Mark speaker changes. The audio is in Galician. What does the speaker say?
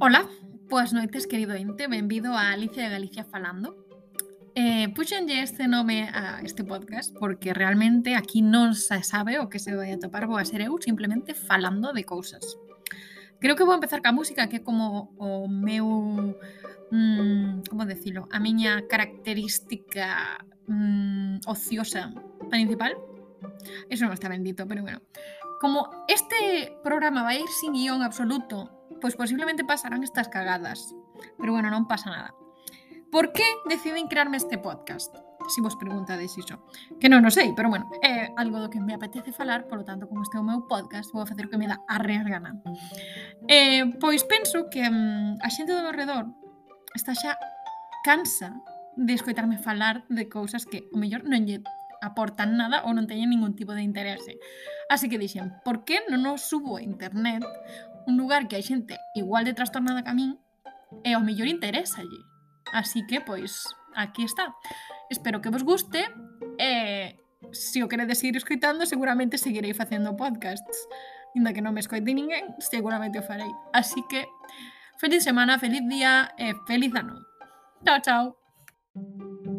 Speaker 1: Ola, boas noites, querido Inte, benvido a Alicia de Galicia Falando. Eh, puxenlle este nome a este podcast porque realmente aquí non se sabe o que se vai a topar, vou a ser eu simplemente falando de cousas. Creo que vou empezar ca música, que é como o meu... Mm, como decilo? A miña característica mm, ociosa principal. Eso non está bendito, pero bueno. Como este programa vai ir sin guión absoluto pois posiblemente pasarán estas cagadas. Pero bueno, non pasa nada. Por que deciden crearme este podcast? Se si vos preguntades iso. Que non o sei, pero bueno, é algo do que me apetece falar, polo tanto, como este é o meu podcast, vou facer o que me dá a real gana. Eh, pois penso que mm, a xente do meu redor está xa cansa de escoitarme falar de cousas que o mellor non lle aportan nada ou non teñen ningún tipo de interese. Así que dixen, por que non o subo a internet un lugar que hai xente igual de trastornada que a min e eh, ao mellor interesa allí. Así que, pois, aquí está. Espero que vos guste eh, e se o queredes seguir escritando seguramente seguirei facendo podcasts. Inda que non me escoite ninguén, seguramente o farei. Así que, feliz semana, feliz día e feliz ano. Chao, chao.